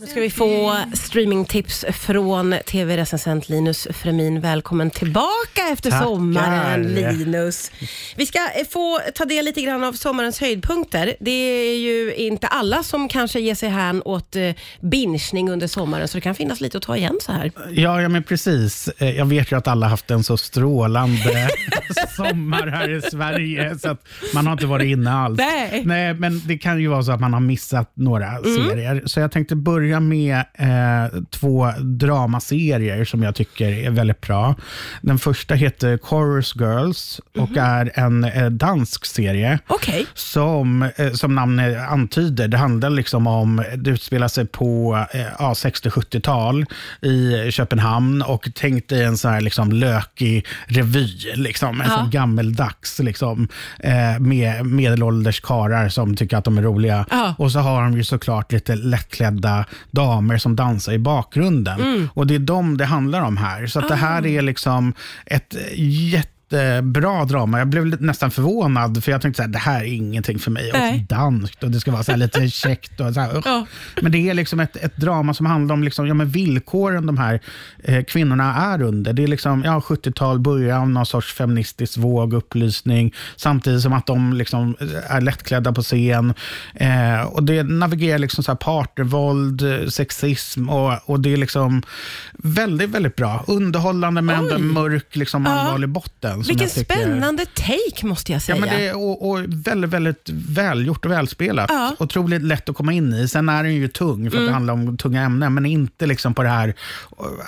Nu ska vi få streamingtips från tv-recensent Linus Fremin. Välkommen tillbaka efter Tackar. sommaren Linus. Vi ska eh, få ta del lite grann av sommarens höjdpunkter. Det är ju inte alla som kanske ger sig hän åt eh, bingning under sommaren, så det kan finnas lite att ta igen så här. Ja, ja, men precis. Eh, Jag vet ju att alla haft en så strålande sommar här i Sverige, så att man har inte varit inne alls. Nej. Nej, men det kan ju vara så att man har missat några serier. Så jag tänkte börja med eh, två dramaserier som jag tycker är väldigt bra. Den första heter Chorus Girls och är en eh, dansk serie. Okej. Som, eh, som namnet antyder, det handlar liksom om, det utspelar sig på eh, ja, 60-70-tal i Köpenhamn och tänk dig en sån här liksom lökig revy, liksom, en Ja. sån gammeldags, liksom, eh, med medelålders karar som tycker att de är roliga. Ja. Och så har de ju såklart lite lättklädda damer som dansar i bakgrunden. Mm. Och det är dem det handlar om här. Så att det Ah. här är liksom ett jättebra drama. Jag blev nästan förvånad, för jag tänkte så här, det här är ingenting för mig. Nej. Och danskt och det ska vara så här lite käckt. Och så här. Ja. Men det är liksom ett, ett drama som handlar om liksom, ja, men villkoren de här eh, kvinnorna är under. Det är liksom, ja, 70-tal, början av någon sorts feministisk våg, upplysning, samtidigt som att de liksom eh, är lättklädda på scen. Eh, och Det navigerar liksom så här partnervåld, eh, sexism och, och det är liksom väldigt, väldigt bra. Underhållande men ändå mörk, liksom, allvarlig botten. Som Vilken tycker- spännande take måste jag Ja, säga. men det är, och, och väldigt, väldigt välgjort och välspelat. Ja. Otroligt lätt att komma in i. Sen är den ju tung, för att det handlar om tunga ämnen, men inte liksom på det här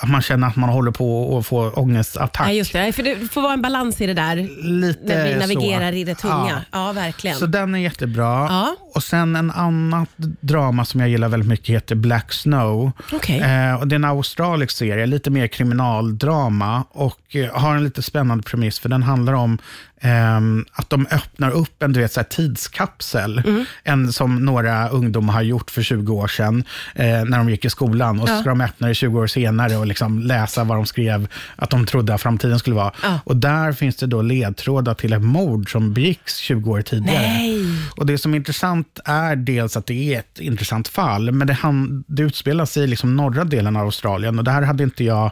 att man känner att man håller på att få ångestattack. Nej, just det. För det får vara en balans i det där Lite när vi navigerar så. i det tunga. Ja. Ja, verkligen. Så den är jättebra. Ja. Och sen en annat drama som jag gillar väldigt mycket heter Black Snow. Okej. Eh, och det är en australisk serie, lite mer kriminaldrama och eh, har en lite spännande premiss för den handlar om ehm, att de öppnar upp en du vet, så här, tidskapsel. Mm. En som några ungdomar har gjort för 20 år sedan eh, när de gick i skolan. Och så Ja. ska de öppna det 20 år senare och liksom läsa vad de skrev att de trodde att framtiden skulle vara. Ja. Och där finns det då ledtrådar till ett mord som begicks 20 år tidigare. Nej. Och Det som är intressant är dels att det är ett intressant fall, men det, han, det utspelar sig i liksom norra delen av Australien. Och Det här hade inte jag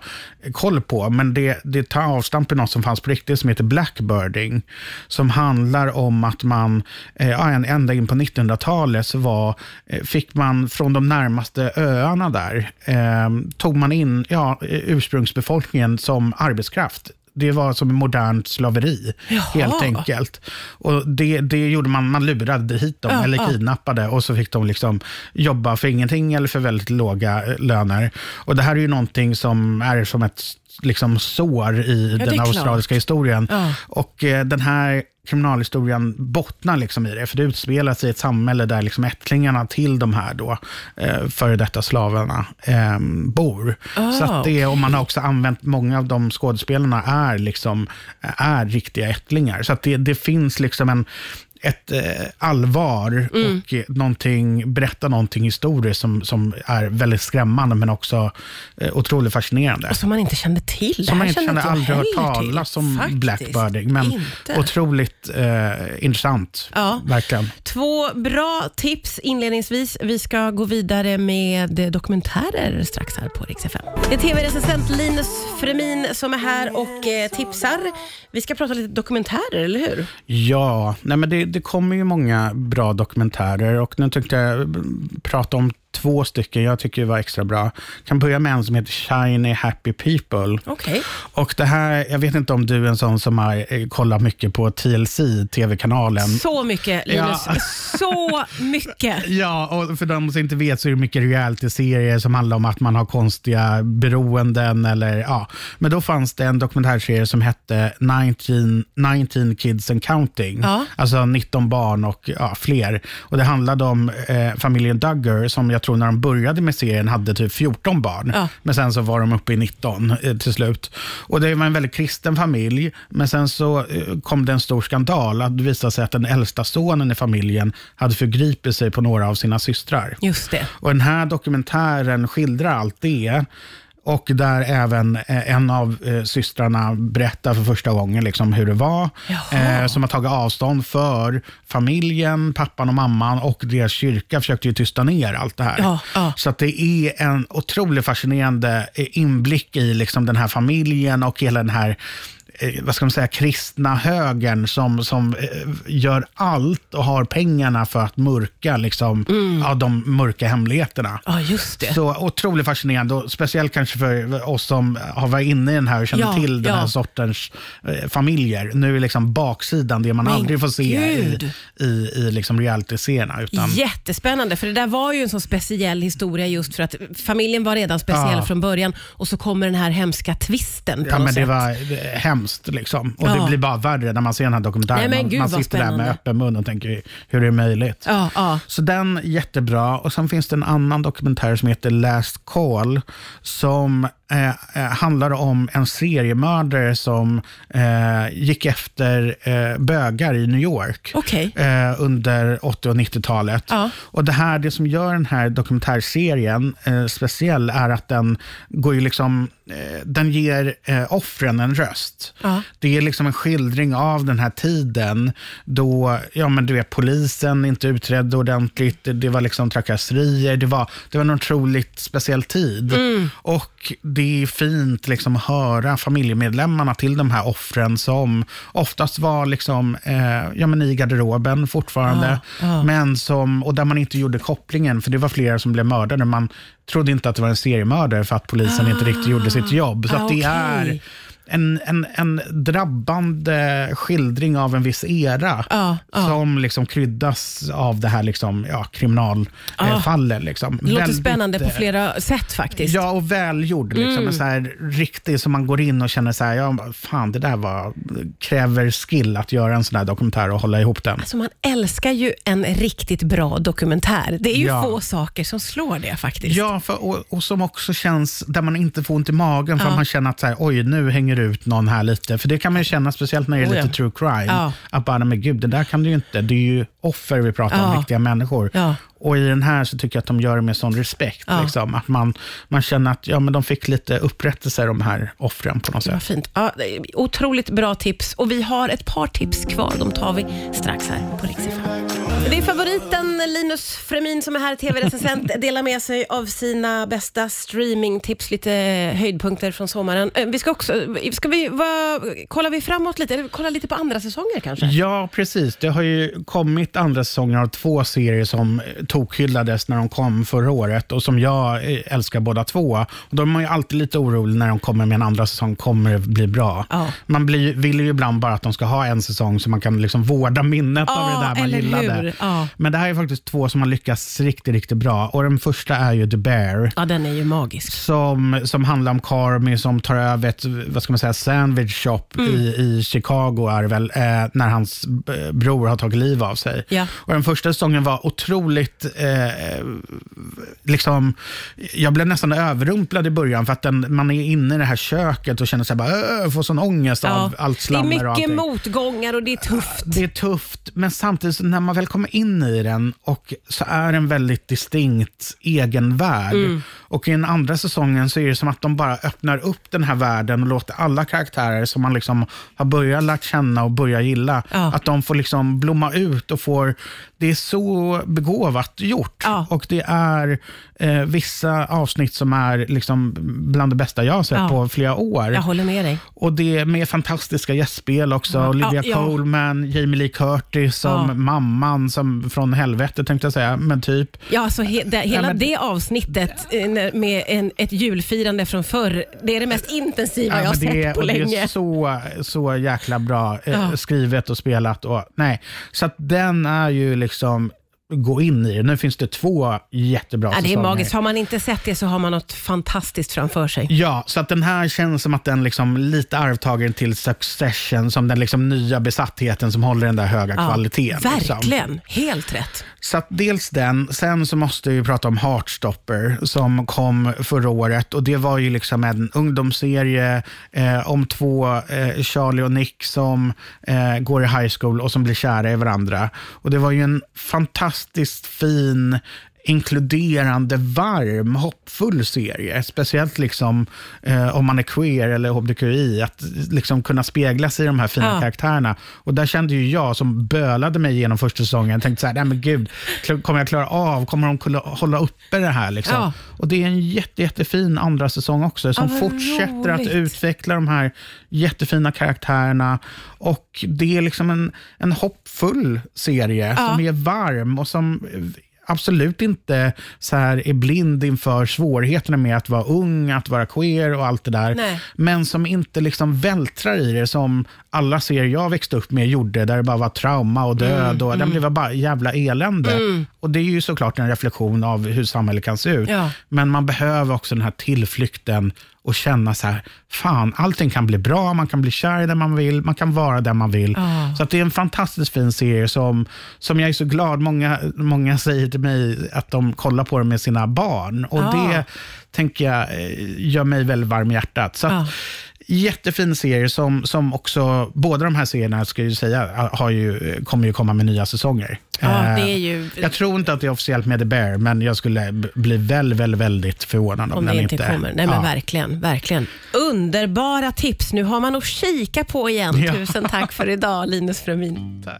koll på, men det, det tar avstamp i något som fanns på riktigt som heter blackbirding. Som handlar om att man, eh, ända in på 1900-talet så var, eh, fick man från de närmaste öarna där, eh, tog man in ja, eh, ursprungsbefolkningen som arbetskraft. Det var som modernt slaveri, Jaha. helt enkelt. Och det, det gjorde man, man lurade hit dem, Ja, eller ja. kidnappade, och så fick de liksom jobba för ingenting eller för väldigt låga eh, löner. Och Det här är ju någonting som är som ett liksom, sår i är den australiska historien. Ja. Och eh, den här kriminalhistorien bottnar liksom i det, för det utspelar sig i ett samhälle där liksom ättlingarna till de här då, eh, före detta slavarna eh, bor. Ah, så att det, och man har också använt, många av de skådespelarna är, liksom, är riktiga ättlingar. Så att det, det finns liksom en ett eh, allvar Mm. och eh, någonting, berätta någonting historiskt som, som är väldigt skrämmande men också eh, otroligt fascinerande. Och som man inte kände till. Som man inte kände aldrig hört talas om Faktiskt blackbirding. Men inte. otroligt eh, intressant. Ja. Verkligen. Två bra tips inledningsvis. Vi ska gå vidare med dokumentärer strax här på Rix FM. Det är tv-recensent Linus Fremin som är här och eh, tipsar. Vi ska prata lite dokumentärer, eller hur? Ja, nej men det, det kommer ju många bra dokumentärer och nu tänkte jag prata om två stycken jag tycker var extra bra. Jag kan börja med en som heter Shiny Happy People. Okej. Och det här, jag vet inte om du är en sån som har eh, kollat mycket på TLC, tv-kanalen. Så mycket, Linus. Ja. Så mycket. Ja, och för de som inte vet så är det mycket reality-serier som handlar om att man har konstiga beroenden. Eller, ja. Men då fanns det en dokumentärserie som hette 19, 19 Kids and Counting. Ja. Alltså 19 barn och ja, fler. Och Det handlade om eh, familjen Duggar som jag tror när de började med serien hade typ 14 barn. Ja. Men sen så var de uppe i 19 eh, till slut. Och Det var en väldigt kristen familj. Men sen så eh, kom det en stor skandal. Att det visade sig att den äldsta sonen i familjen hade förgripit sig på några av sina systrar. Just det. Och Den här dokumentären skildrar allt det. Och där även eh, en av eh, systrarna berättar för första gången liksom hur det var. Jaha. Eh, som har tagit avstånd för familjen, pappan och mamman och deras kyrka försökte ju tysta ner allt det här. Ja, ja. Så att det är en otroligt fascinerande inblick i liksom den här familjen och hela den här vad ska man säga, kristna högern som, som eh, gör allt och har pengarna för att mörka liksom, ja, de mörka hemligheterna. Ja, just det. Så otroligt fascinerande, och speciellt kanske för oss som har varit inne i den här och känner Ja, till den här ja. sortens eh, familjer. Nu är liksom baksidan det man Men aldrig får se i, gud. i, i liksom reality-serierna. Utan, Jättespännande, för det där var ju en så speciell historia just för att familjen var redan speciell Ja. från början och så kommer den här hemska twisten på Ja, men det sätt. var eh, hemskt. Liksom. Och Ja. Det blir bara värre när man ser den här dokumentären. Nej, man gud, man vad sitter där med öppen mun och tänker, hur är det möjligt? Ja, ja. Så den jättebra. Och Sen finns det en annan dokumentär som heter Last Call som eh, eh, handlar om en seriemördare som eh, gick efter eh, bögar i New York Okej. eh, under 80 och 90-talet. Ja. Och det här, det som gör den här dokumentärserien eh, speciell är att den går ju liksom, den ger eh, offren en röst. Ja. Det är liksom en skildring av den här tiden då, ja men du vet, polisen inte utredde ordentligt, det, det var liksom trakasserier, det var, det var en otroligt speciell tid. Och det är fint liksom att höra familjemedlemmarna till de här offren som oftast var liksom, eh, ja, men i garderoben fortfarande, Ja, ja. men som, och där man inte gjorde kopplingen, för det var flera som blev mördade. Man trodde inte att det var en seriemördare för att polisen inte riktigt gjorde sitt jobb. Så Ah, att det okej. är en, en, en drabbande skildring av en viss era Ja, ja. som liksom kryddas av det här liksom, ja, kriminalfallet. Liksom. Det låter Väldigt, spännande på eh, flera sätt faktiskt. Ja, och välgjord. Liksom. Mm. Så här riktig, som man går in och känner så här, ja, fan det där var, kräver skill att göra en sån här dokumentär och hålla ihop den. Alltså man älskar ju en riktigt bra dokumentär. Det är ju Ja. få saker som slår det faktiskt. Ja, för, och, och som också känns där man inte får ont i magen för Ja. att man känner att så här, oj, nu hänger ut någon här lite. För det kan man ju känna, speciellt när det är Oh, lite ja. true crime. Ja. Att bara, men gud, det där kan du ju inte. Det är ju offer vi pratar om, riktiga människor. Och i den här så tycker jag att de gör det med sån respekt. Ja. Liksom, att man, man känner att ja, men de fick lite upprättelse, de här offren på något sätt. fint. Ja, otroligt bra tips och vi har ett par tips kvar. De tar vi strax här på Rix. Det är favoriten Linus Fremin som är här, tv-recensent, delar med sig av sina bästa streamingtips, lite höjdpunkter från sommaren. Eh, Vi ska också, ska vi, vad, kollar vi framåt lite? Eller kolla lite på andra säsonger kanske? Ja, precis. Det har ju kommit andra säsonger av två serier som eh, tokhyllades när de kom förra året och som jag eh, älskar båda två. Och då är man ju alltid lite orolig när de kommer med en andra säsong. Kommer det bli bra? Ja. Man blir, vill ju ibland bara att de ska ha en säsong så man kan liksom vårda minnet av Ja, det där man gillade. Ja. Men det här är faktiskt två som har lyckats riktigt, riktigt bra. Och Den första är ju The Bear Ja, den är ju magisk. som, som handlar om Carmy som tar över ett vad ska man säga, sandwich shop Mm. i, i Chicago är väl, eh, när hans eh, bror har tagit liv av sig. Ja. Och den första säsongen var otroligt, eh, liksom, jag blev nästan överrumplad i början för att den, man är inne i det här köket och känner sig bara, får sån ångest av allt det är slammer och mycket allting. motgångar och det är tufft. Det är tufft, men samtidigt när man väl kommer in i den och så är den väldigt distinkt egen värld. Mm. Och i den andra säsongen så är det som att de bara öppnar upp den här världen och låter alla karaktärer som man liksom har börjat lärt känna och börjat gilla, Ja. att de får liksom blomma ut och får, det är så begåvat gjort. Ja. Och det är eh, vissa avsnitt som är liksom bland det bästa jag har sett Ja. på flera år. Jag håller med dig. Och det är med fantastiska gästspel också. Olivia. Colman, Jamie Lee Curtis som mamman som från helvetet tänkte jag säga, men typ. Ja, alltså he, hela men- det avsnittet när- med en, ett julfirande från förr, det är det mest intensiva jag har sett är, på och det länge. är så, så jäkla bra eh, Ja. skrivet och spelat. Och, nej. Så den är ju liksom, gå in i det. Nu finns det två jättebra Ja, det är magiskt. Har man inte sett det så har man något fantastiskt framför sig. Ja, så att den här känns som att den liksom lite arvtagaren till Succession, som den liksom nya besattheten som håller den där höga Ja, kvaliteten. liksom. verkligen. Helt rätt. Så att dels den, sen så måste vi prata om Heartstopper som kom förra året och det var ju liksom en ungdomsserie eh, om två, eh, Charlie och Nick som eh, går i high school och som blir kära i varandra. Och det var ju en fantastiskt fin inkluderande, varm, hoppfull serie. Speciellt liksom, eh, om man är queer eller hbtqi, att liksom kunna spegla sig i de här fina Ja. karaktärerna. Och där kände ju jag, som bölade mig genom första säsongen, tänkte så här, nej men gud, kommer jag klara av, kommer de kunna hålla uppe det här? Liksom? Ja. Och det är en jätte, jättefin andra säsong också, som Ja, fortsätter att roligt. utveckla de här jättefina karaktärerna. Och det är liksom en, en hoppfull serie som är varm och som absolut inte så här är blind inför svårigheterna med att vara ung, att vara queer och allt det där. Nej. Men som inte liksom vältrar i det som alla serier jag växte upp med gjorde, där det bara var trauma och död och den blev bara jävla elände. Och det är ju såklart en reflektion av hur samhället kan se ut. Ja. Men man behöver också den här tillflykten och känna så här, fan, allting kan bli bra, man kan bli kär i den man vill, man kan vara den man vill. Ja. Så att det är en fantastiskt fin serie som, som jag är så glad, många, många säger till mig att de kollar på den med sina barn. Och Ja. det tänker jag eh, gör mig väldigt varm i hjärtat. Så att, Ja. Jättefin serie som, som också, båda de här serierna ska jag ju säga, har ju, kommer ju komma med nya säsonger. Ja, Eh, det är ju... jag tror inte att det är officiellt med The Bear, men jag skulle bli väldigt, väldigt, väldigt förvånad om, Om det inte inte kommer. Nej, men ja. verkligen, verkligen. Underbara tips. Nu har man att kika på igen. Ja. Tusen tack för idag, Linus Frömin. Tack.